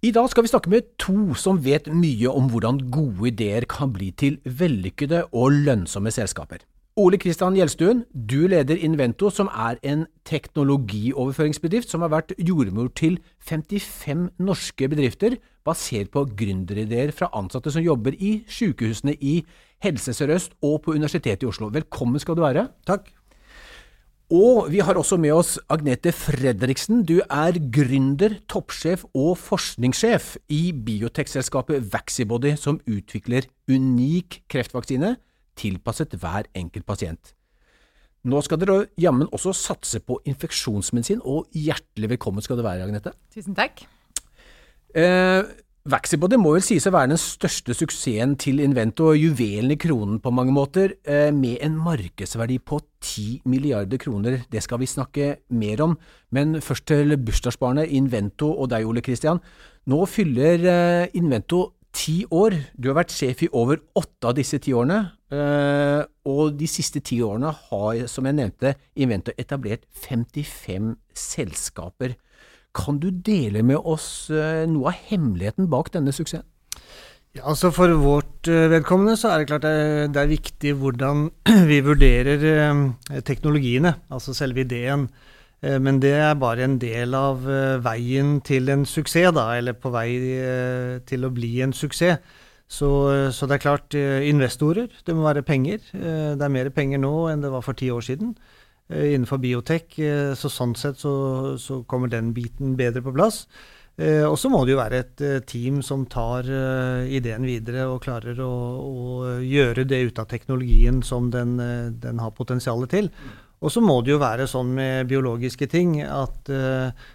I dag skal vi snakke med to som vet mye om hvordan gode ideer kan bli til vellykkede og lønnsomme selskaper. Ole Kristian Gjelstuen, du leder Invento, som er en teknologioverføringsbedrift som har vært jordmor til 55 norske bedrifter, basert på gründerideer fra ansatte som jobber i sykehusene i Helse Sør-Øst og på Universitetet i Oslo. Velkommen skal du være. Takk. Og vi har også med oss Agnete Fredriksen. Du er gründer, toppsjef og forskningssjef i biotekselskapet Vaxibody, som utvikler unik kreftvaksine tilpasset hver enkelt pasient. Nå skal dere jammen også satse på infeksjonsmedisin, og hjertelig velkommen skal du være, Agnete. Tusen takk. Eh, Vaxibody må vel sies å være den største suksessen til Invento, og juvelen i kronen på mange måter, eh, med en markedsverdi på 10 milliarder kroner. Det skal vi snakke mer om, men først til bursdagsbarnet Invento og deg, Ole Kristian. Nå fyller eh, Invento ti år. Du har vært sjef i over åtte av disse ti årene, eh, og de siste ti årene har, som jeg nevnte, Invento etablert 55 selskaper. Kan du dele med oss eh, noe av hemmeligheten bak denne suksessen? Ja, altså For vårt uh, vedkommende så er det klart det, det er viktig hvordan vi vurderer teknologiene, altså selve ideen. Men det er bare en del av veien til en suksess, da, eller på vei til å bli en suksess. Så, så det er klart, investorer, det må være penger. det er mer penger nå enn det var for ti år siden. Eh, innenfor biotek. Eh, så sånn sett så, så, kommer den biten bedre på plass. Eh, og så må det jo være et team som tar ideen videre og klarer å, å gjøre det ut av teknologien som den, den har potensialet til. Og så må det jo være sånn med biologiske ting at,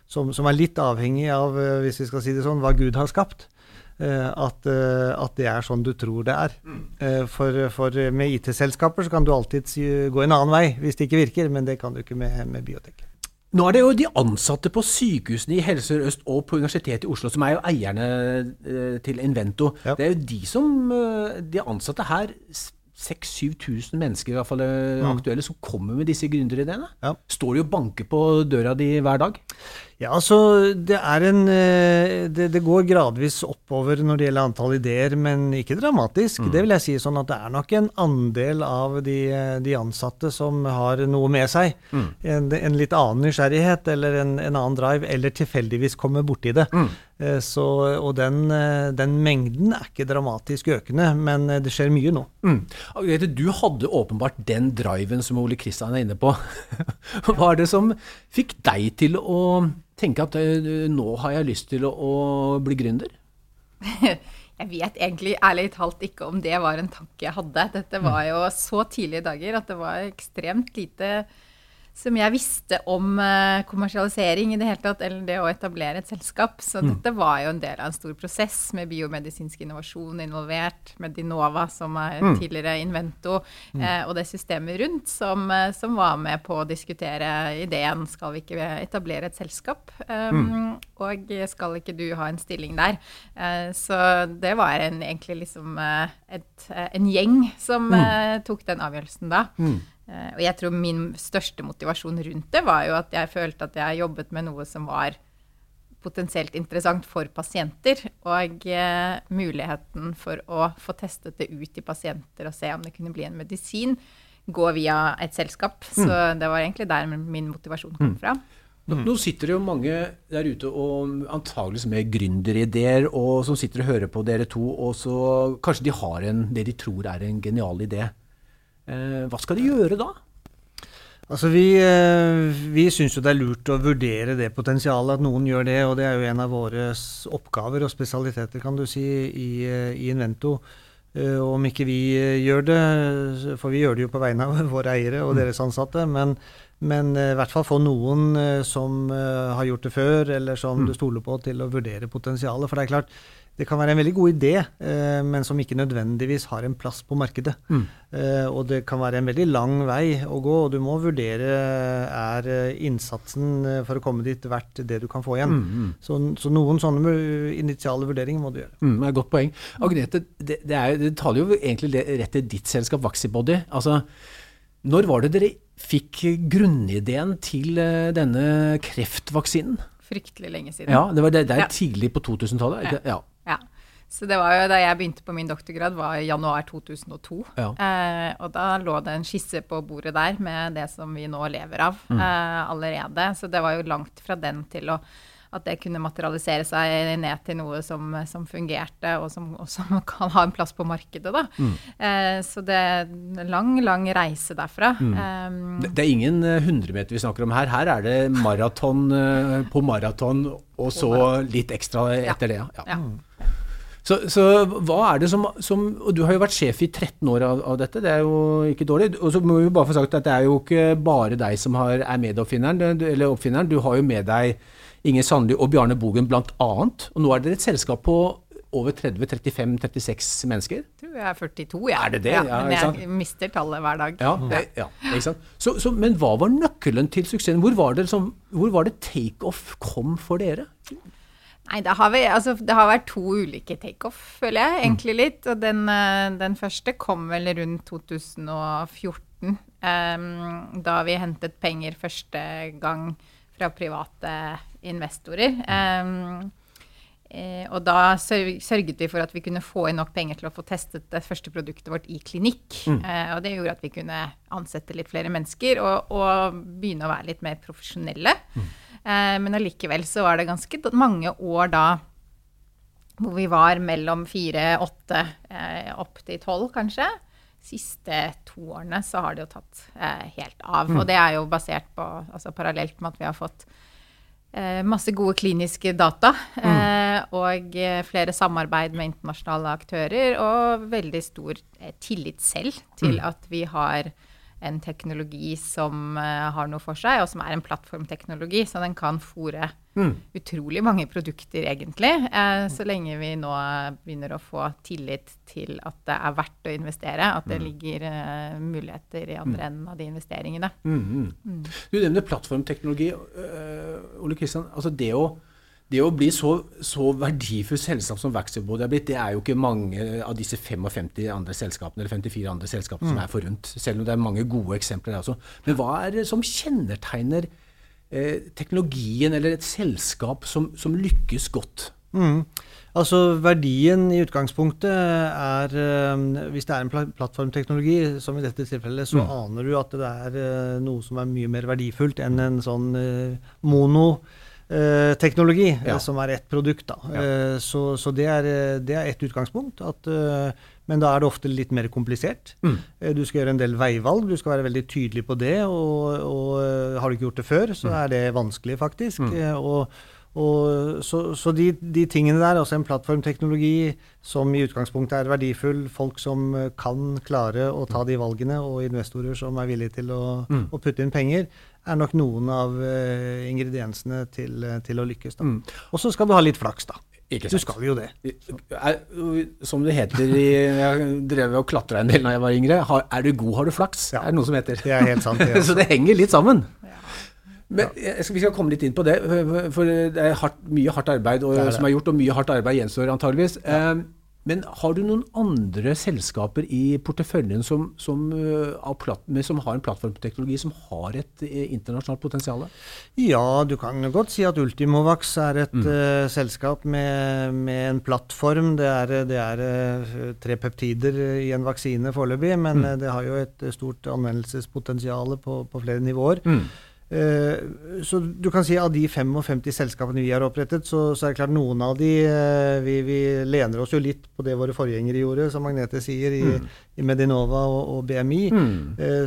som, som, er litt avhengig av, hvis vi skal si det sånn, hva Gud har skapt. Eh, at, eh, at, det er sånn du tror det er. Mm. Eh, for, for med IT-selskaper så kan du alltid gå en annen vei hvis det ikke virker, men det kan du ikke med, med biotek. Nå er det jo de ansatte på sykehusene i Helse Sør-Øst og på Universitetet i Oslo som er jo eierne til Invento. Ja. Det er jo de som De ansatte her 6000-7000 mennesker i hvert fall mm. aktuelle som kommer med disse gründerideene. Ja. Står de og banker på døra di hver dag? Ja, altså det er en eh, det, det, går gradvis oppover når det gjelder antall ideer, men ikke dramatisk. Mm. Det vil jeg si sånn at det er nok en andel av de, de ansatte som har noe med seg. Mm. En, en, litt annen nysgjerrighet eller en, en, annen drive, eller tilfeldigvis kommer borti det. Mm. Eh, så, og den, eh, den, mengden er ikke dramatisk økende, men det skjer mye nå. Mm. Du hadde åpenbart den driven som Ole Kristian er inne på. Hva er det som fikk deg til å tenke at uh, nå har jeg lyst til å, å bli gründer? Jeg vet egentlig ærlig talt ikke om det var en tanke jeg hadde. Dette var jo så tidlige dager at det var ekstremt lite som jeg visste om uh, kommersialisering i det hele tatt, eller det å etablere et selskap. Så mm. dette var jo en del av en stor prosess med biomedisinsk innovasjon involvert, med Dinova, som er mm. tidligere Invento, mm. uh, og det systemet rundt, som, uh, som, var med på å diskutere ideen skal vi ikke etablere et selskap, um, og skal ikke du ha en stilling der? så det var en, egentlig liksom et, en gjeng som mm. tok den avgjørelsen da. Eh, og jeg tror min største motivasjon rundt det var jo at jeg følte at jeg jobbet med noe som var potensielt interessant for pasienter. Og eh, muligheten for å få testet det ut i pasienter og se om det kunne bli en medisin, gå via et selskap. Mm. Så det var egentlig der min motivasjon kom mm. fra. Nå, sitter det jo mange der ute og antageligvis med gründerideer, og som sitter og hører på dere to, og så kanskje de har en, det de tror er en genial idé. Eh, hva skal de gjøre da? Altså Vi, eh, vi syns jo det er lurt å vurdere det potensialet, at noen gjør det. Og det er jo en av våre oppgaver og spesialiteter, kan du si, i, eh, i Invento. Og om ikke vi gjør det, for vi gjør det jo på vegne av våre eiere og mm. deres ansatte, men, men i hvert fall få noen som har gjort det før, eller som mm. du stoler på, til å vurdere potensialet. For det er klart, det kan være en veldig god idé, eh, men som ikke nødvendigvis har en plass på markedet. Mm. Eh, og det kan være en veldig lang vei å gå, og du må vurdere er innsatsen eh, for å komme dit verdt det du kan få igjen. Mm, mm. Så, så, noen sånne initiale vurderinger må du gjøre. Mm, det er et godt poeng. Agnete, det, det, er, det taler jo egentlig rett til ditt selskap Vaxibody. Altså, når var det dere fikk grunnideen til denne kreftvaksinen? fryktelig lenge siden. Ja, det var det, det er Ja. tidlig på 2000-tallet? ikke? Ja. Ja. Så det var jo da jeg begynte på min doktorgrad, var i januar 2002. Ja. Eh, og da lå det en skisse på bordet der med det som vi nå lever av Mm. eh, allerede. Så det var jo langt fra den til å at det kunne materialisere seg ned til noe som, som fungerte, og som, og som kan ha en plass på markedet. Da. Mm. Eh, så det er en lang, lang reise derfra. Mm. Eh, Det, det er ingen eh, hundremeter vi snakker om her. Her er det maraton eh, på maraton, og så litt ekstra etter det. Ja. ja. Så, så hva er det som, som Og du har jo vært sjef i 13 år av, av dette, det er jo ikke dårlig. Og så må vi bare få sagt at det er jo ikke bare deg som har, er medoppfinneren, eller oppfinneren. Du har jo med deg Inger Sandli og Bjarne Bogen annet. Og nå er dere et selskap på over 30-35-36 mennesker. Jeg tror jeg er 42, jeg. Er det det? Ja, Ja, men jeg mister tallet hver dag. Ja, ja ikke sant? Så, så, men hva var nøkkelen til suksessen? Hvor var det, som, hvor var det takeoff kom for dere? Nei, det har, vi, altså, det har vært to ulike takeoff, føler jeg, egentlig litt. Og den, eh, den første kom vel rundt 2014, um, da vi hentet penger første gang fra private investorer. Eh, og da sørget vi for at vi kunne få inn nok penger til å få testet det første produktet vårt i klinikk. Mm. og det gjorde at vi kunne ansette litt flere mennesker og, og begynne å være litt mer profesjonelle. Eh, men allikevel så var det ganske mange år da hvor vi var mellom fire, åtte, eh, opp til tolv kanskje. Siste to årene så har det jo tatt eh, helt av. Og det er jo basert på, altså parallelt med at vi har fått eh, masse gode kliniske data. Mm. og eh, flere samarbeid med internasjonale aktører. Og veldig stor eh, tillit selv til at vi har en teknologi som eh, har noe for seg, og som er en plattformteknologi. Så den kan fòre utrolig mange produkter, egentlig. Eh, så lenge vi nå begynner å få tillit til at det er verdt å investere. At det ligger eh, muligheter i andre enden av de investeringene. Du nevner plattformteknologi. Uh, Ole Kristian, altså det å, det å bli så, så verdifullt selskap som Vaxibody er blitt, det er jo ikke mange av disse 55 andre selskapene, eller 54 andre selskapene som er forunt. Selv om det er mange gode eksempler der også. Men hva er det som kjennetegner eh, teknologien eller et selskap som, som lykkes godt? Mm. Altså Verdien i utgangspunktet er eh, Hvis det er en pl plattformteknologi, som i dette tilfellet, så aner du at det er eh, noe som er mye mer verdifullt enn en sånn uh, monoteknologi, Ja. som er ett produkt. da. Eh, så så det, er, eh, det er ett utgangspunkt. At, eh, men da er det ofte litt mer komplisert. Eh, Du skal gjøre en del veivalg, du skal være veldig tydelig på det. Og, og eh, har du ikke gjort det før, så er det vanskelig, faktisk. Eh, Og, og så så de, de tingene der, altså en plattformteknologi som i utgangspunktet er verdifull, folk som eh, kan klare å ta de valgene, og investorer som er villige til å, å putte inn penger, er nok noen av eh, ingrediensene til, eh, til å lykkes. Mm. Og så skal du ha litt flaks, da. Ikke Du skal jo det. Er, som det heter i Jeg drev og klatra en del da jeg var yngre. Har, er du god, har du flaks. Ja. Er det noe som heter. Det er helt sant, det så det henger litt sammen. Men jeg skal, Vi skal komme litt inn på det, for- det er hardt, mye hardt arbeid og, Det er det. som er gjort, og mye hardt arbeid gjenstår antageligvis. Eh, men har du noen andre selskaper i porteføljen som, som, eh, som har en plattformteknologi som har et eh, internasjonalt potensial? Ja, du kan godt si at Ultimovax er et eh, selskap med, med en plattform. Det er, det er tre peptider i en vaksine foreløpig, men mm. det har jo et stort anvendelsespotensial på, på flere nivåer. Eh, så du kan si av de 55 selskapene vi har opprettet, så, så er det klart noen av de eh, vi, vi lener oss jo litt på det våre forgjengere gjorde, som Magnete sier, i, i Medinova og, og BMI. Mm.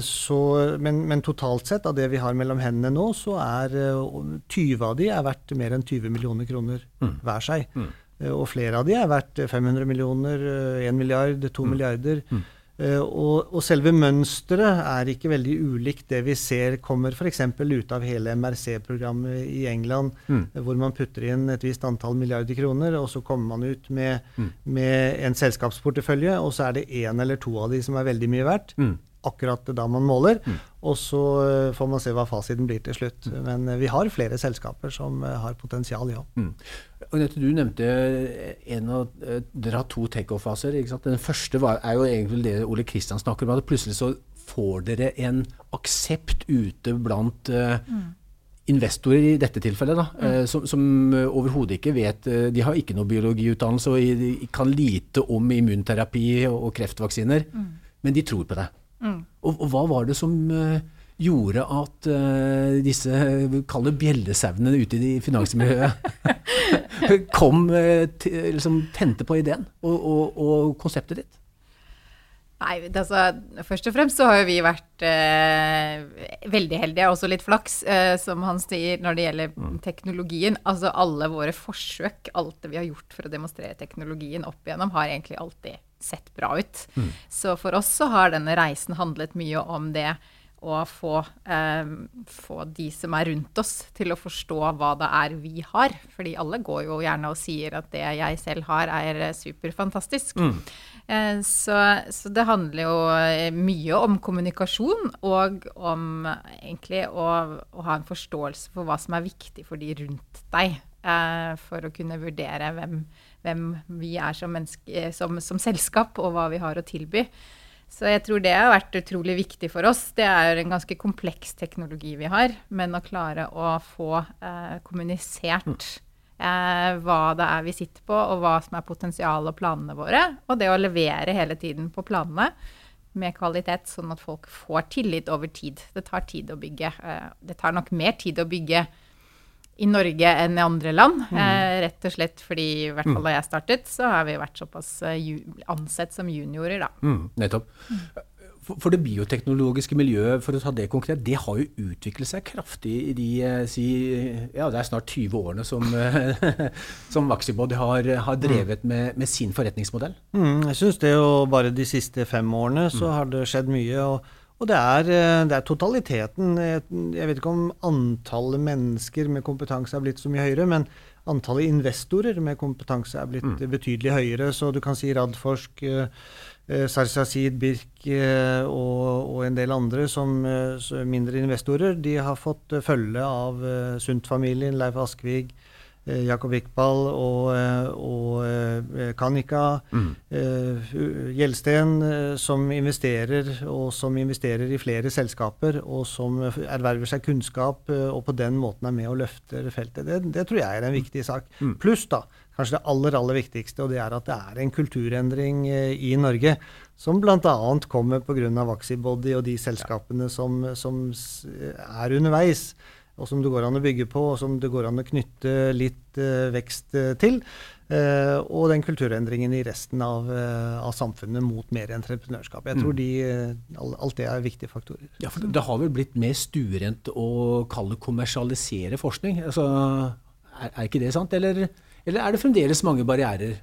så, men, men totalt sett, av det vi har mellom hendene nå, så er eh, 20 av de er verdt mer enn 20 millioner kroner hver seg. Eh, og flere av de er verdt 500 millioner, eh, 1 milliard, 2 milliarder. Eh, og, og selve mønsteret er ikke veldig ulikt det vi ser kommer f.eks. ut av hele MRC-programmet i England, mm. hvor man putter inn et visst antall milliarder kroner, og så kommer man ut med, med en selskapsportefølje, og så er det én eller to av de som er veldig mye verdt. Akkurat da man måler. Og så eh, får man se hva fasiten blir til slutt. Men eh, vi har flere selskaper som eh, har potensial, ja. Mm. Agnete, du nevnte en av, dere har to takeoff-faser. Den første var, er jo egentlig det Ole Kristian snakker om. at Plutselig så får dere en aksept ute blant mm investorer i dette tilfellet, da, mm. som, som overhodet ikke vet De har ikke noe biologiutdannelse og de kan lite om immunterapi og kreftvaksiner, mm. men de tror på det. Mm. Og, og, hva var det som gjorde at uh, disse kall det bjellesauene ute i finansmiljøet kom uh, liksom, tente på ideen og, og, og konseptet ditt? Nei, altså, Først og fremst så har jo vi vært eh, veldig heldige, også litt flaks, eh, som han sier, når det gjelder mm. teknologien. Altså alle våre forsøk, alt det vi har gjort for å demonstrere teknologien opp igjennom, har egentlig alltid sett bra ut. Mm. Så for oss så har denne reisen handlet mye om det å få, eh, få, de som er rundt oss, til å forstå hva det er vi har. Fordi alle går jo gjerne og sier at det jeg selv har, er superfantastisk. Mm. Eh, så, så, det handler jo eh, mye om kommunikasjon og om egentlig å, å, ha en forståelse for hva som er viktig for de rundt deg. Eh, for å kunne vurdere hvem, hvem vi er som, menneske, som, som selskap, og hva vi har å tilby. Så jeg tror det har vært utrolig viktig for oss. Det er en ganske kompleks teknologi vi har, men å klare å få eh, kommunisert eh, hva det er vi sitter på, og hva som er potensialet og planene våre, og det å levere hele tiden på planene med kvalitet, sånn at folk får tillit over tid. Det tar tid å bygge. Eh, det tar nok mer tid å bygge i Norge enn i andre land. Mm. Eh, rett og slett fordi, i hvert fall da jeg startet, så har vi vært såpass eh, ansett som juniorer, da. Mm, nettopp. For, for det bioteknologiske miljøet, for å ta det konkret, det har jo utviklet seg kraftig i de eh, si, ja, det er snart 20 årene som, som Vaxibody har, har mm. drevet med, med, sin forretningsmodell. Mm, jeg syns det jo bare de siste fem årene så mm. har det skjedd mye. og og det er, eh, det er, totaliteten. Jeg vet ikke om antallet mennesker med kompetanse er blitt så mye høyere, men antallet investorer med kompetanse er blitt mm. betydelig høyere. Så du kan si Radforsk, eh, eh, Sarsacid, Birk og, og, en del andre som mindre investorer, de har fått følge av Sundt-familien, Leif Askvig, Jakob Iqbal og, eh, og eh, Kanika. Mm. Gjelsten, som investerer, og som investerer i flere selskaper, og som erverver seg kunnskap, og på den måten er med og løfter feltet. Det, det tror jeg er en viktig sak. Mm. Pluss da, kanskje det aller, aller viktigste, og det er at det er en kulturendring i Norge. Som bl.a. kommer pga. Vaxibody og de selskapene som, som er underveis og som det går an å bygge på, og som det går an å knytte litt uh, vekst uh, til. Uh, og den kulturendringen i resten av, av, samfunnet mot mer entreprenørskap. Jeg tror mm. de, alt det er viktige faktorer. Ja, for Det har vel blitt mer stuerent å kalle kommersialisere forskning? Altså, er, er, ikke det sant? Eller, eller er det fremdeles mange barrierer?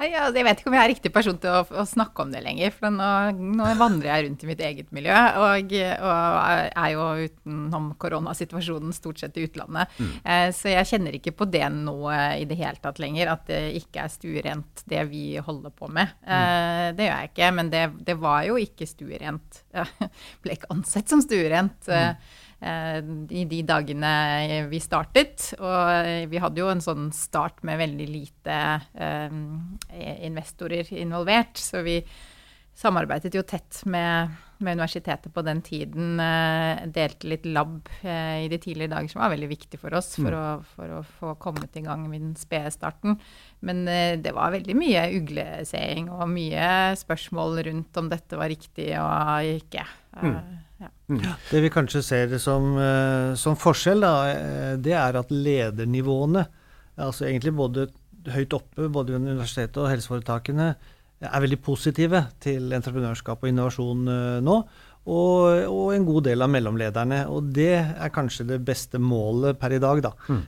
Ja, jeg vet ikke om jeg er riktig person til å, å snakke om det lenger. For nå, nå, vandrer jeg rundt i mitt eget miljø, og, og er jo utenom koronasituasjonen stort sett i utlandet. Mm. Eh, så jeg kjenner ikke på det nå i det hele tatt lenger, at det ikke er stuerent det vi holder på med. Mm. Eh, det gjør jeg ikke, men det, det var jo ikke stuerent. Jeg ble ikke ansett som stuerent. Mm. Eh, i de dagene vi startet. Og vi hadde jo en sånn start med veldig lite eh, investorer involvert. Så vi samarbeidet jo tett med, med universitetet på den tiden. Eh, delte litt lab i de tidligere dager, som var veldig viktig for oss for, mm. å, for å, få kommet i gang med den spede starten. Men det var veldig mye ugleseing og mye spørsmål rundt om dette var riktig og ikke. Mm. Mm. Det vi kanskje ser som, uh, som forskjell, da, eh, det er at ledernivåene, altså egentlig både høyt oppe, både universitetet og helseforetakene, er veldig positive til entreprenørskap og innovasjon uh, nå. Og, og, en god del av mellomlederne. Og det er kanskje det beste målet per i dag, da. Mm.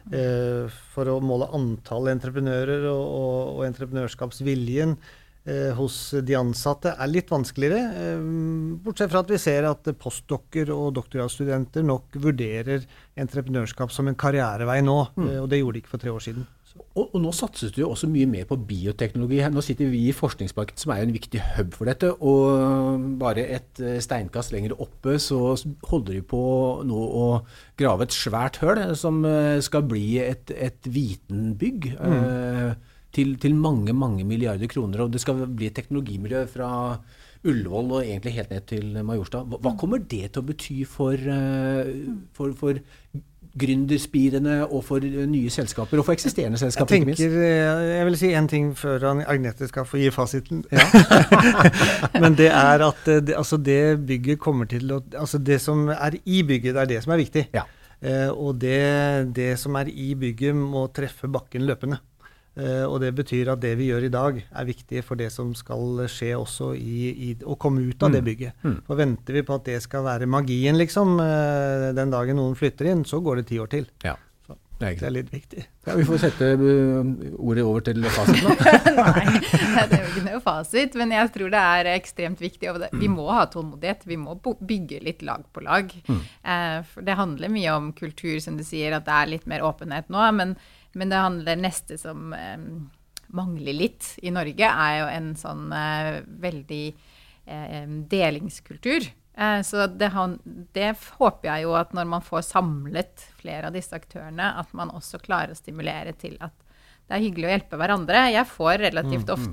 For å måle antall entreprenører og, og, og entreprenørskapsviljen Eh, hos de ansatte er litt vanskeligere. Eh, bortsett fra at vi ser at postdokker og doktorgradsstudenter nok vurderer entreprenørskap som en karrierevei nå. Mm. Eh, og det gjorde de ikke for tre år siden. Og, og, nå satses det jo også mye mer på bioteknologi. Nå sitter vi i Forskningsparken, som er en viktig hub for dette. Og bare et steinkast lenger oppe så holder de på nå å grave et svært høl som skal bli et, et vitenbygg. Mm. Til, til, mange mange milliarder kroner. Og det skal bli et teknologimiljø fra Ullevål og egentlig helt ned til Majorstad. Hva, hva kommer det til å bety for, uh, for, for gründerspirene og for nye selskaper, og for eksisterende selskaper, jeg tenker, eh, Jeg vil si én ting før Agnete skal få gi fasiten. Ja. Men det er at eh, det, altså det bygget kommer til å Altså det som er i bygget, det er det som er viktig. Ja. Eh, og det, det som er i bygget, må treffe bakken løpende. Uh, og det betyr at det vi gjør i dag, er viktig for det som skal skje også i, i å komme ut av mm. det bygget. Mm. For venter vi på at det skal være magien, liksom, uh, den dagen noen flytter inn, så går det ti år til. Ja. Så det er, litt viktig. Ja, Vi får sette uh, ordet over til fasit nå. Nei, det er jo ikke noe fasit, men jeg tror det er ekstremt viktig. Og vi må ha tålmodighet. Vi må bygge litt lag på lag. Mm. det handler mye om kultur, som du sier, at det er litt mer åpenhet nå. men men det handler neste som eh, mangler litt i Norge, er jo en sånn eh, veldig eh, delingskultur. Eh, så det, det, håper jeg jo at når man får samlet flere av disse aktørene, at man også klarer å stimulere til at det er hyggelig å hjelpe hverandre. Jeg får relativt mm, mm.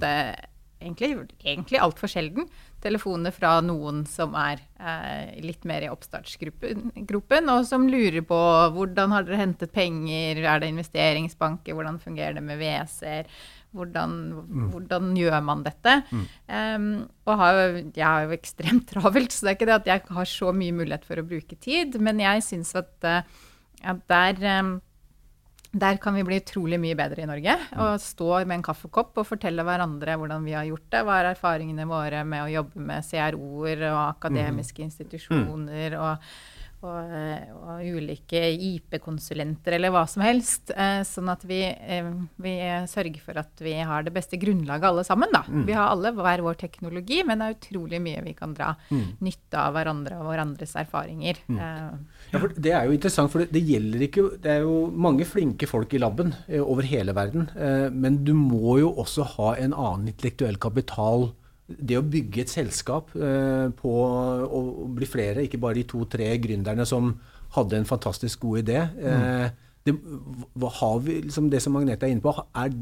Egentlig, egentlig altfor sjelden telefoner fra noen som er eh, litt mer i oppstartsgruppen, og som lurer på hvordan har dere hentet penger, er det investeringsbanker, hvordan fungerer det med WC-er, hvordan, mm. hvordan, gjør man dette? Mm. Um, og har, jeg har jo ekstremt travelt, så det er ikke det at jeg har så mye mulighet for å bruke tid, men jeg syns at, uh, at der um, der kan vi bli utrolig mye bedre i Norge. Og stå med en kaffekopp og fortelle hverandre hvordan vi har gjort det. Hva er erfaringene våre med å jobbe med CRO-er og akademiske institusjoner og og, og ulike IP-konsulenter eller hva som helst. Eh, sånn at vi, eh, vi, sørger for at vi har det beste grunnlaget alle sammen. Da. Mm. Vi har alle hver vår teknologi, men det er utrolig mye vi kan dra mm. nytte av hverandre og hverandres erfaringer. Mm. Eh. Ja, det er jo interessant, for det, det, gjelder ikke Det er jo mange flinke folk i laben eh, over hele verden, eh, men du må jo også ha en annen intellektuell kapital det å bygge et selskap eh, på å bli flere, ikke bare de to-tre gründerne som hadde en fantastisk god idé mm. det, vi, liksom det som Magnete er inne på, er,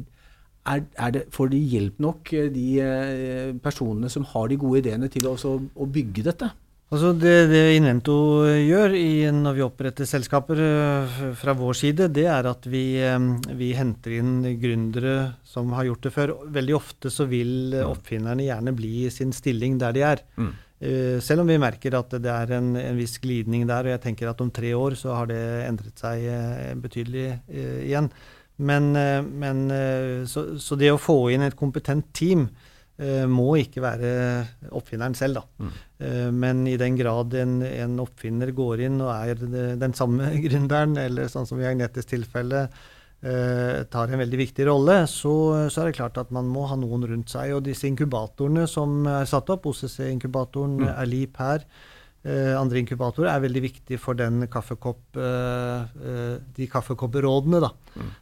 er, er det, får de hjelp nok, eh, de eh, personene som har de gode ideene, til å, også, å bygge dette? Altså det, det, Invento gjør i, når vi oppretter selskaper uh, fra vår side, det er at vi, um, vi, henter inn gründere som har gjort det før. Veldig ofte så vil uh, oppfinnerne gjerne bli i sin stilling der de er. Mm. Selv om vi merker at det er en, en, viss glidning der, og jeg tenker at om tre år så har det endret seg betydelig igjen. Men, men så, så, det å få inn et kompetent team må ikke være oppfinneren selv, da. Mm. Uh, men i den grad en, en, oppfinner går inn og er den samme gründeren, eller sånn som i Agnetes tilfelle, eh, tar en veldig viktig rolle, så, så, er det klart at man må ha noen rundt seg. Og disse inkubatorene som er satt opp, OCC-inkubatoren, mm. Erlip her, andre inkubatorer er veldig viktig for kaffekopp, uh, uh, de kaffekopprådene. Da. Mm.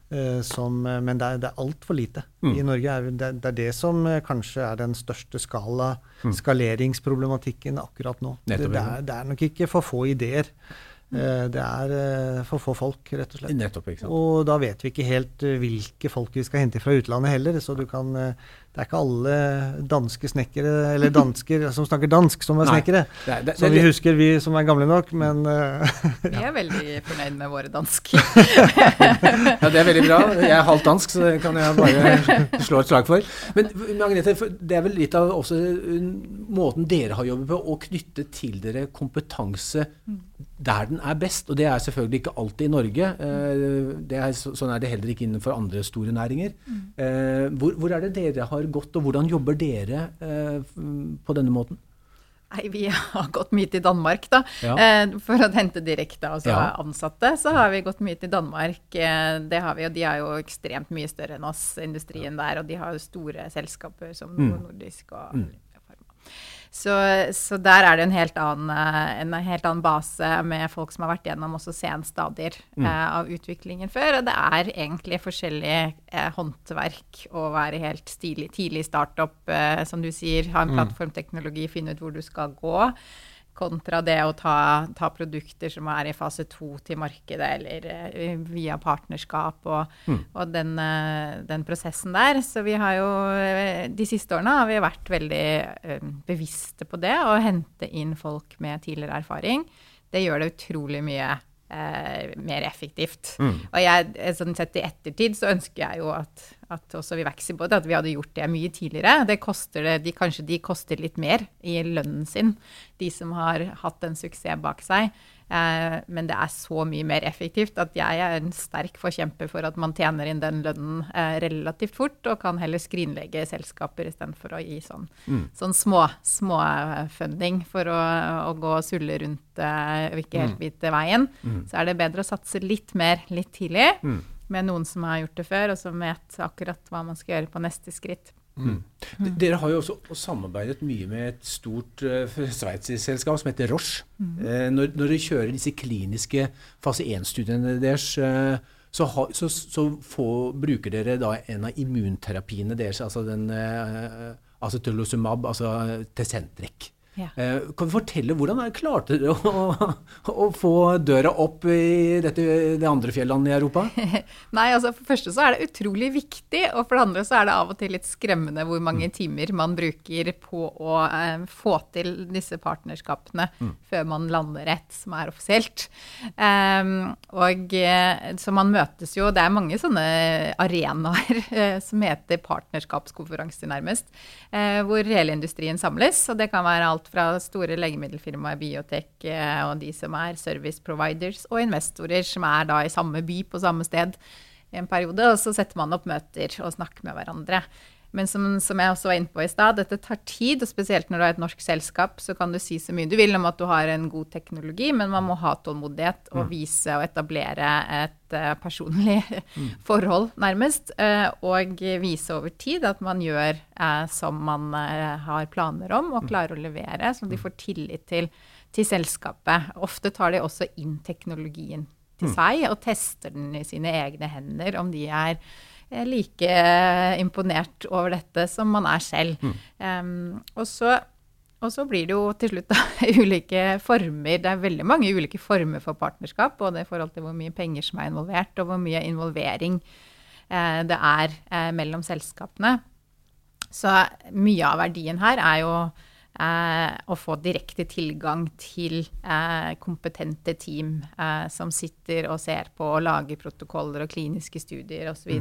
Som, men det er, det er altfor lite. Mm. I Norge er det, det, er det som kanskje er den største skala mm. skaleringsproblematikken akkurat nå. Det, er, det, er, nok ikke for få ideer. Det er for få folk, rett og slett. Nettopp, og da vet vi ikke helt hvilke folk vi skal hente fra utlandet heller. Så du kan det er ikke alle danske snekkere, eller dansker som snakker dansk, som er snekkere. Nei, det, det, som vi husker, vi som er gamle nok, men uh, ja. Vi er veldig fornøyd med våre dansker. ja, det er veldig bra. Jeg er halvt dansk, så det kan jeg bare slå et slag for. Men Agnete, det er vel litt av også måten dere har jobbet på, å knytte til dere kompetanse der den er best. Og det er selvfølgelig ikke alltid i Norge. Eh, er, sånn er det heller ikke innenfor andre store næringer. Mm. Eh, hvor, hvor er det dere har gått, og hvordan jobber dere eh, på denne måten? Nei, Vi har gått mye til Danmark, da. Ja. Eh, for å hente direkte altså ja. ansatte. Så har vi gått mye til Danmark. Eh, det har vi, og de er jo ekstremt mye større enn oss, industrien der. Og de har jo store selskaper som mm. Nordisk og mm. Så, så, der er det en helt, annen, eh, en helt, annen, base med folk som har vært gjennom også senstadier mm. eh, av utviklingen før. Og det er egentlig forskjellig eh, håndverk å være helt stilig, tidlig startup, eh, som du sier. Ha en mm. plattformteknologi, finne ut hvor du skal gå kontra det å ta, ta, produkter som er i fase to til markedet, eller uh, via partnerskap og, mm. og den, uh, den, prosessen der. Så vi har jo uh, de siste årene har vi vært veldig bevisste på det, å hente inn folk med tidligere erfaring. Det gjør det utrolig mye eh, mer effektivt. Mm. Og jeg, eh, sånn sett i ettertid så ønsker jeg jo at, at også vi vokser på det, at vi hadde gjort det mye tidligere. Det koster det, de, kanskje de koster litt mer i lønnen sin, de som har hatt en suksess bak seg. Eh, men det er så mye mer effektivt at jeg er en sterk forkjemper for at man tjener inn den lønnen eh, relativt fort, og kan heller skrinlegge selskaper istedenfor å gi sånn, sånn små, småfunding for å, å gå og sulle rundt eh, og ikke helt vite veien. Så er det bedre å satse litt mer litt tidlig med noen som har gjort det før, og som vet akkurat hva man skal gjøre på neste skritt. D- Dere har jo også samarbeidet mye med et stort uh, sveitserselskap som heter Roche. Eh, når, når dere kjører disse kliniske fase 1-studiene deres, eh, så, ha, så, så få, bruker dere da en av immunterapiene deres, altså den uh, acetylosumab, altså Tecentric. Ja. Eh, kan du fortelle hvordan dere klarte dere å, å, få døra opp i dette, det andre fjellandet i Europa? Nei, altså For det første så er det utrolig viktig, og for det andre så er det av og til litt skremmende hvor mange timer man bruker på å eh, få til disse partnerskapene før man lander et som er offisielt. Um, og eh, Så man møtes jo Det er mange sånne arenaer eh, som heter partnerskapskonferanser, nærmest, eh, hvor hele industrien samles. Og det kan være alt fra store legemiddelfirmaer, biotek eh, og de som er service providers, og investorer som er da i samme by på samme sted i en periode. Og så setter man opp møter og snakker med hverandre. Men som, som jeg også var inne på i stad, dette tar tid, og spesielt når du er et norsk selskap, så kan du si så mye du vil om at du har en god teknologi, men man må ha tålmodighet og vise og etablere et uh, personlig forhold, nærmest, Uh, og vise over tid at man gjør uh, som man har planer om, og klarer å levere, så de får tillit til, til selskapet. Ofte tar de også inn teknologien til seg og tester den i sine egne hender, om de er like imponert over dette som man er selv. Um, og, så, og så blir det jo til slutt da, ulike former. Det er veldig mange ulike former for partnerskap, både i forhold til hvor mye penger som er involvert, og hvor mye involvering eh, det er eh, mellom selskapene. Så mye av verdien her er jo eh, å få direkte tilgang til eh, kompetente team eh, som sitter og ser på og lager protokoller og kliniske studier osv.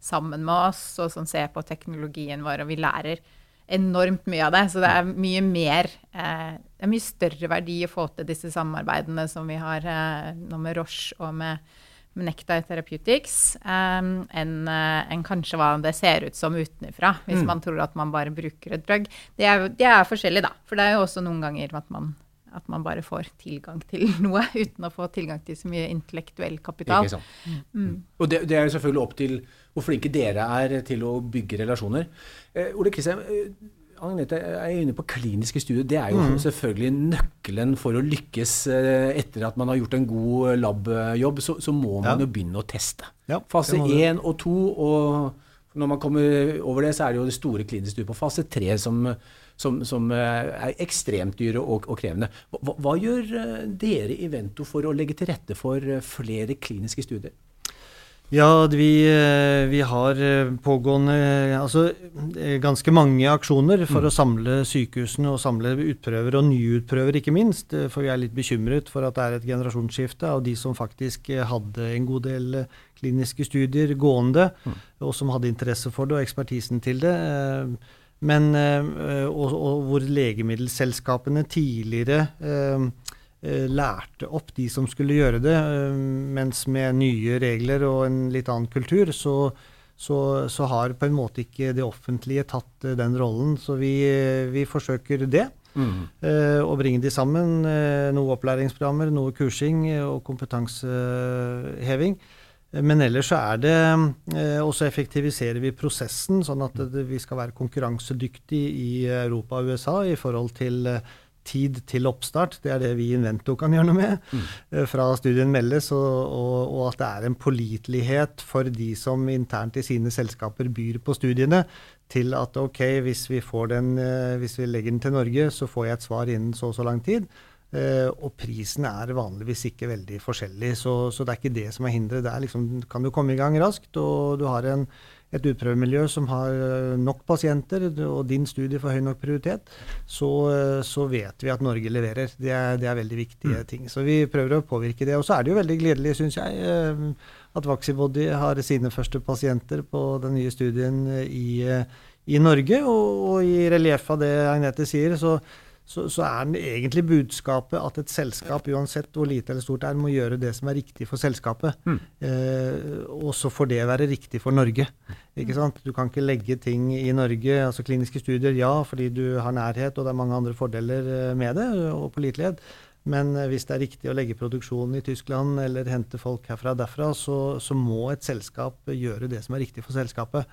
sammen med oss, og som ser på teknologien vår. Og vi lærer enormt mye av det. Så det er mye mer eh, Det er mye større verdi å få til disse samarbeidene som vi har eh, nå med Roche og med med Nectar Therapeutics um, enn eh, enn kanskje hva det ser ut som utenfra, hvis man tror at man bare bruker et drug. Det er, det er forskjellig, da. For det er jo også noen ganger at man, at man bare får tilgang til noe uten å få tilgang til så mye intellektuell kapital. Ikke sant? Og det, det er jo selvfølgelig opp til hvor flinke dere er til å bygge relasjoner. Eh, Ole Kristian, eh, Agnete er inne på kliniske studier. Det er jo selvfølgelig nøkkelen for å lykkes eh, etter at man har gjort en god labjobb. Så, så må man Ja. jo begynne å teste. Ja, Fase én 1 og 2, og når man kommer over det, så er det jo det store kliniske studiet på fase 3 som, som, som eh, er ekstremt dyre og, og krevende. Hva, hva gjør eh, dere i Vento for å legge til rette for eh, flere kliniske studier? Ja, vi, eh, vi har eh, pågående altså, eh, ganske mange aksjoner for å samle sykehusene og samle utprøver og nyutprøver, ikke minst. For vi er litt bekymret for at det er et generasjonsskifte av de som faktisk hadde en god del kliniske studier gående, og som hadde interesse for det og ekspertisen til det. Men, og, og hvor legemiddelselskapene tidligere lærte opp de som skulle gjøre det, eh, mens med nye regler og en litt annen kultur, så, så, så har på en måte ikke det offentlige tatt eh, den rollen. Så vi, eh, vi forsøker det. Mm. Å bringe de sammen. eh, Noe opplæringsprogrammer, noe kursing eh, og kompetanseheving. Eh, Men ellers så er det eh, Og så effektiviserer vi prosessen, sånn at vi skal være konkurransedyktige i Europa og USA i forhold til eh, tid til oppstart. Det er det vi i Invento kan gjøre noe med. Mm. Fra studien meldes, og, og, og at det er en pålitelighet for de som internt i sine selskaper byr på studiene, til at ok, hvis vi, får den, eh, hvis vi legger den til Norge, så får jeg et svar innen så og så lang tid. Uh, og prisen er vanligvis ikke veldig forskjellig, så, så det er ikke det som er hinderet. Det er liksom, kan du komme i gang raskt, og du har en, et utprøvemiljø som har eh, nok pasienter, og din studie får høy nok prioritet, så, eh, så vet vi at Norge leverer. Det er, det er veldig viktige mm. ting. Så vi prøver å påvirke det. Og så er det jo veldig gledelig, syns jeg, eh, at Vaxibody har sine første pasienter på den nye studien i, i Norge. Og, og i relief av det Agnete sier, så så, så, er den egentlig budskapet at et selskap, uansett hvor lite eller stort det er, må gjøre det som er riktig for selskapet. Mm. Eh, og så får det være riktig for Norge. Ikke sant? Du kan ikke legge ting i Norge, altså kliniske studier, ja, fordi du har nærhet og det er mange andre fordeler eh, med det, og pålitelighet. Men eh, hvis det er riktig å legge produksjonen i Tyskland eller hente folk herfra og derfra, så, så må et selskap gjøre det som er riktig for selskapet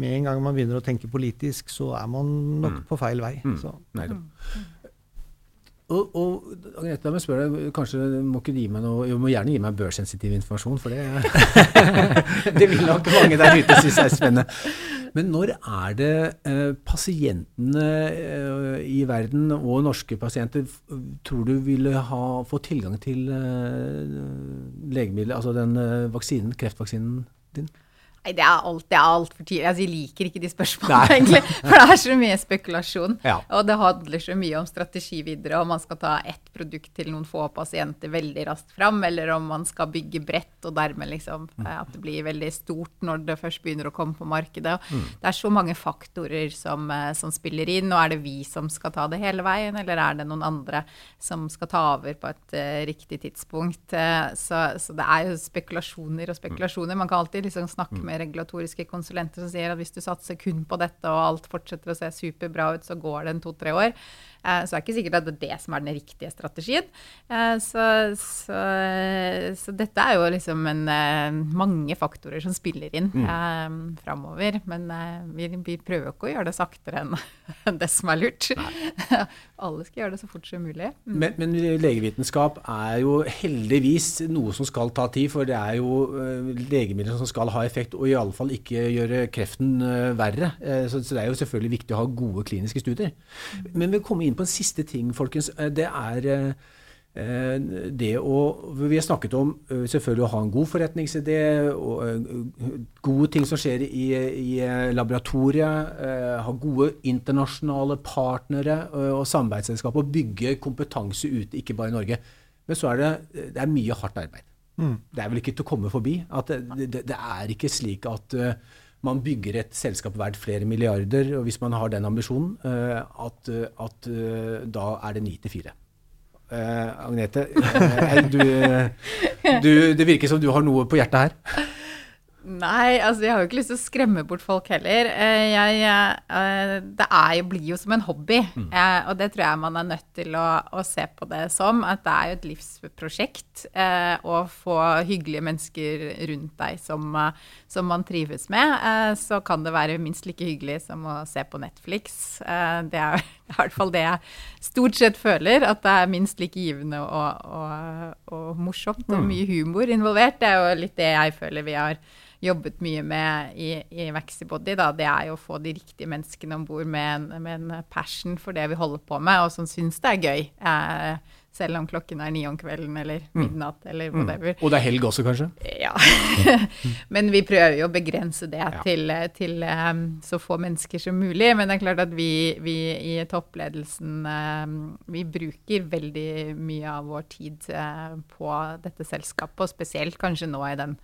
med en gang man begynner å tenke politisk, så er man nok mm. på feil vei. Mm. Og, og Agnete, jeg spør deg, kanskje må ikke gi meg noe Du må gjerne gi meg børssensitiv informasjon, for det Det vil nok mange der ute synes er spennende. Men når er det eh, pasientene eh, i verden, og norske pasienter, tror du ville ha få tilgang til eh, legemidler, altså den eh, vaksinen, kreftvaksinen din? Nei, det er alt, det er altfor tidlig. Altså, jeg liker ikke de spørsmålene, egentlig. For det er så mye spekulasjon. Ja. Og det handler så mye om strategi videre, om man skal ta ett produkt til noen få pasienter veldig raskt fram, eller om man skal bygge bredt og dermed liksom mm. at det blir veldig stort når det først begynner å komme på markedet. Mm. Det er så mange faktorer som, eh, som, spiller inn. Og er det vi som skal ta det hele veien, eller er det noen andre som skal ta over på et uh, riktig tidspunkt? Uh, så, så, det er jo spekulasjoner og spekulasjoner. Man kan alltid liksom snakke mm med regulatoriske konsulenter som sier at hvis du satser kun på dette, og alt fortsetter å se superbra ut, så går det en to-tre år. Eh, så det er ikke sikkert at det er det som er den riktige strategien. Eh, så, så, så dette er jo liksom en, eh, mange faktorer som spiller inn mm. framover. Men vi, vi, prøver ikke å gjøre det saktere enn det som er lurt. Alle skal gjøre det så fort som mulig. Mm. Men, men, legevitenskap er jo heldigvis noe som skal ta tid, for det er jo legemidler som skal ha effekt, og iallfall ikke gjøre kreften verre. Så, så det er jo selvfølgelig viktig å ha gode kliniske studier. Men vi kommer inn inn på en siste ting, folkens. Eh, det er eh, det å Vi har snakket om eh, selvfølgelig å ha en god forretningsidé, og gode ting som skjer i, i laboratoriet, ha gode internasjonale partnere og samarbeidsselskap, og bygge kompetanse ute, ikke bare i Norge. Men så er det, det er mye hardt arbeid. Mm. Det er vel ikke til å komme forbi. at Det, det, det er ikke slik at uh, man bygger et selskap verdt flere milliarder, og hvis man har den ambisjonen, eh, at, at eh, da er det ni til fire. Agnete, du, du, det virker som du har noe på hjertet her. Nei, altså jeg har jo ikke lyst til å skremme bort folk heller. Jeg, jeg, eh, det er blir jo som en hobby, mm. Eh, og det tror jeg man er nødt til å, å, se på det som. At det er jo et livsprosjekt å få hyggelige mennesker rundt deg som, som, man trives med. Så kan det være minst like hyggelig som å se på Netflix. Det er i hvert fall det jeg stort sett føler. At det er minst like givende og, og, og morsomt og mm. mye humor involvert. Det er jo litt det jeg føler vi har jobbet mye med i, i Vaxibody, da, det er jo å få de riktige menneskene om bord med, med, en passion for det vi holder på med, og som syns det er gøy. Eh, selv om klokken er ni om kvelden eller mm. midnatt mm. eller whatever. Og det er helg også, kanskje? Ja. Men vi prøver jo å begrense det ja. til, til um, så få mennesker som mulig. Men det er klart at vi, vi i toppledelsen um, vi bruker veldig mye av vår tid uh, på dette selskapet, og spesielt kanskje nå i den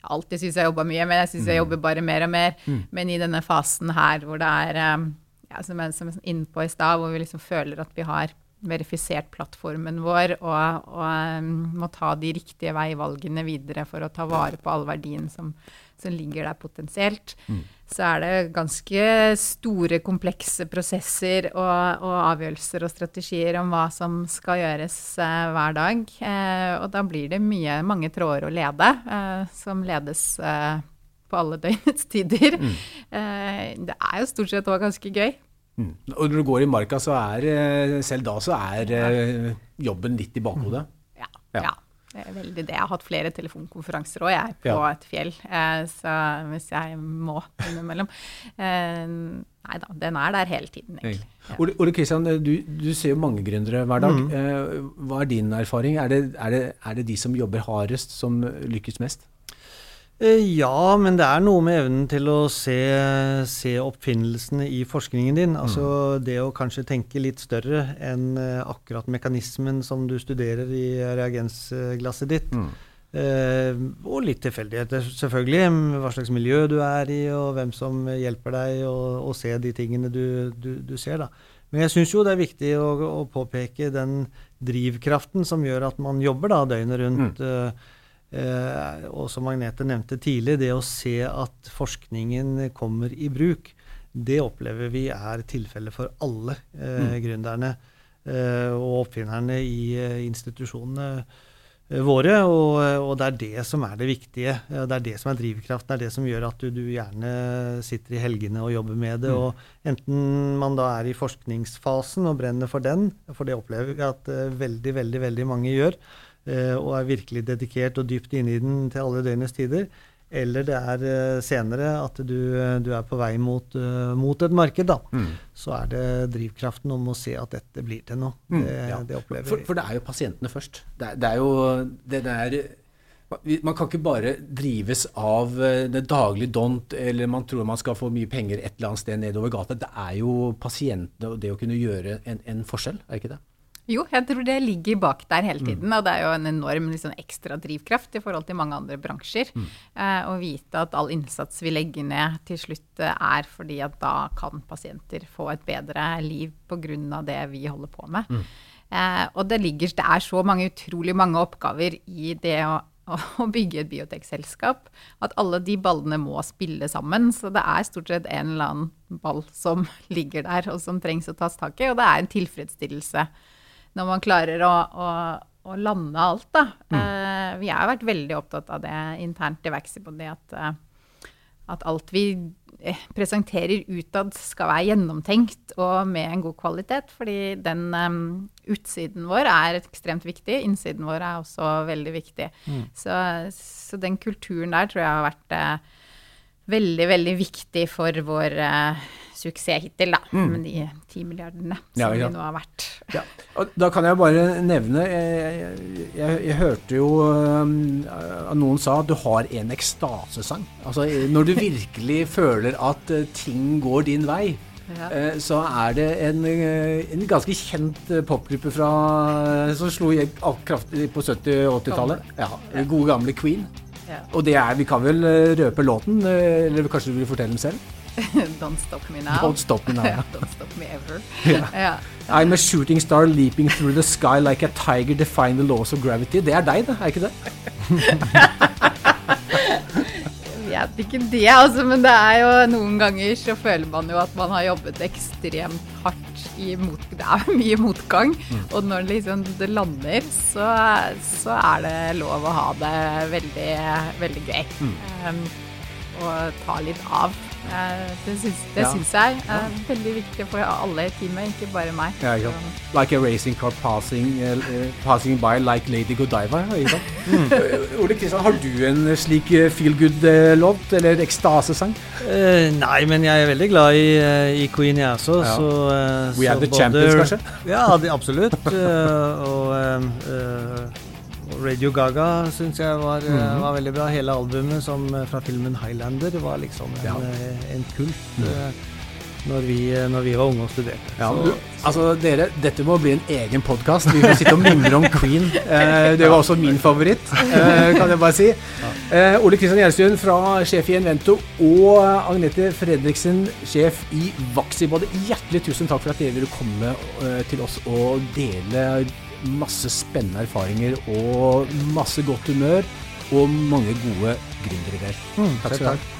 alltid syns jeg jobba mye, men jeg syns jeg mm. jobber bare mer og mer. Mm. Men i denne fasen her hvor det er um, ja, som jeg er innpå i stad, hvor vi liksom føler at vi har verifisert plattformen vår og, og um, må ta de riktige veivalgene videre for å ta vare på all verdien som, som ligger der potensielt. Mm så er det ganske store, komplekse prosesser og, og, avgjørelser og strategier om hva som skal gjøres eh, hver dag. Eh, og da blir det mye, mange tråder å lede, eh, som ledes eh, på alle døgnets tider. Mm. Eh, det er jo stort sett òg ganske gøy. Mm. Og når du går i marka, så er eh, selv da så er jobben litt i bakhodet? Ja. ja. ja. Det er veldig det. Jeg har hatt flere telefonkonferanser òg, jeg, på ja. et fjell. Eh, så hvis jeg må innimellom eh, Nei da, den er der hele tiden, egentlig. Ja. Ole, Kristian, du, du, ser jo mange gründere hver dag. Mm. Eh, hva er din erfaring? Er det, er, det, er det, de som jobber hardest, som lykkes mest? Eh, ja, men det er noe med evnen til å se, se oppfinnelsene i forskningen din. Altså mm. det å kanskje tenke litt større enn eh, akkurat mekanismen som du studerer i reagensglasset ditt. Mm. Eh, og litt tilfeldigheter, selvfølgelig. Hva slags miljø du er i, og hvem som hjelper deg å se de tingene du, du, du ser. da. Men jeg syns jo det er viktig å, å, påpeke den drivkraften som gjør at man jobber da døgnet rundt. Mm. Eh, og som Magnete nevnte tidlig, det å se at forskningen kommer i bruk, det opplever vi er tilfellet for alle eh, mm. gründerne eh, og oppfinnerne i eh, institusjonene eh, våre. Og, og, det er det som er det viktige. Det er det som er drivkraften. Det er det som gjør at du, du gjerne sitter i helgene og jobber med det. Mm. Og enten man da er i forskningsfasen og brenner for den, for det opplever vi at veldig, veldig, veldig mange gjør, Eh, og er virkelig dedikert og dypt inne i den til alle døgnets tider. Eller det er eh, senere at du, du er på vei mot, mot et marked, da. Mm. Så er det drivkraften om å se at dette blir til noe. Mm, det, ja. det opplever vi. For, for, det er jo pasientene først. Det er, det er jo det der man kan ikke bare drives av det daglige dont, eller man tror man skal få mye penger et eller annet sted nedover gata. Det er jo pasientene og det å kunne gjøre en, en forskjell, er ikke det? Jo, jeg tror det ligger bak der hele tiden. Mm. Og det er jo en enorm liksom, ekstra drivkraft i forhold til mange andre bransjer. Mm. Eh, å vite at all innsats vi legger ned til slutt eh, er fordi at da kan pasienter få et bedre liv pga. det vi holder på med. Mm. Eh, og det, ligger, det er så mange utrolig mange oppgaver i det å å bygge et biotekselskap. At alle de ballene må spille sammen. Så det er stort sett en eller annen ball som ligger der, og som trengs å tas tak i. Og det er en tilfredsstillelse når man klarer å, å, å lande alt, da. Mm. Uh, vi har vært veldig opptatt av det internt i Vaxibody, at, uh, at alt vi eh, presenterer utad skal være gjennomtenkt og med en god kvalitet. Fordi den um, utsiden vår er ekstremt viktig. Innsiden vår er også veldig viktig. Mm. Så, så, den kulturen der tror jeg har vært uh, veldig, veldig viktig for vår uh, suksess hittil, da. Mm. Med de ti milliardene som ja, ja. vi nå har vært. Ja. Da kan jeg bare nevne Jeg, jeg, jeg hørte jo um, noen sa at du har en ekstasesang. Altså når du virkelig føler at uh, ting går din vei. Ja. Uh, så er det en, en ganske kjent popgruppe fra, som slo kraftig på 70- og 80-tallet. Ja, gode, gamle Queen. Ja. Og det er, vi kan vel røpe låten, eller kanskje du vil fortelle den selv? Don't stop me now. Don't stop me now. ja. Don't stop me ever. Yeah. I'm a shooting star leaping through the sky like a tiger defying the laws of gravity. Det er deg, det. Er ikke det? Jeg vet ikke det, altså, men det er jo noen ganger så føler man jo at man har jobbet ekstremt hardt i mot, Det er mye motgang. Mm. Og når liksom det lander, så, så, er det lov å ha det veldig, veldig gøy. Mm. Um, og ta litt av. Eh, det syns, det ja. syns jeg er veldig viktig for alle i teamet, ikke bare meg. Ja, ikke Like a racing car passing, uh, passing by like Lady Godiva. mm. Ole Kristian, har du en slik feel good-låt, eller ekstasesang? Uh, nei, men jeg er veldig glad i, uh, i Queen, jeg også. Ja. Så, We are the champions, kanskje? Ja, absolutt. og Radio Gaga syns jeg var, mm -hmm. var, veldig bra. Hele albumet som, eh, fra filmen 'Highlander' var liksom en, ja. Eh, en kult. Mm. Når vi, når vi, var unge og studerte. Ja, så, altså dere, Dette må bli en egen podkast. Vi får sitte og mimre om Queen. Eh, det var også min favoritt, eh, kan jeg bare si. Eh, Ole Kristian Gjelstuen fra sjef i Invento og Agnete Fredriksen, sjef i Vaxibody. Hjertelig tusen takk for at dere ville komme til oss og dele masse spennende erfaringer og masse godt humør og mange gode gründerideer. Mm, takk skal du ha.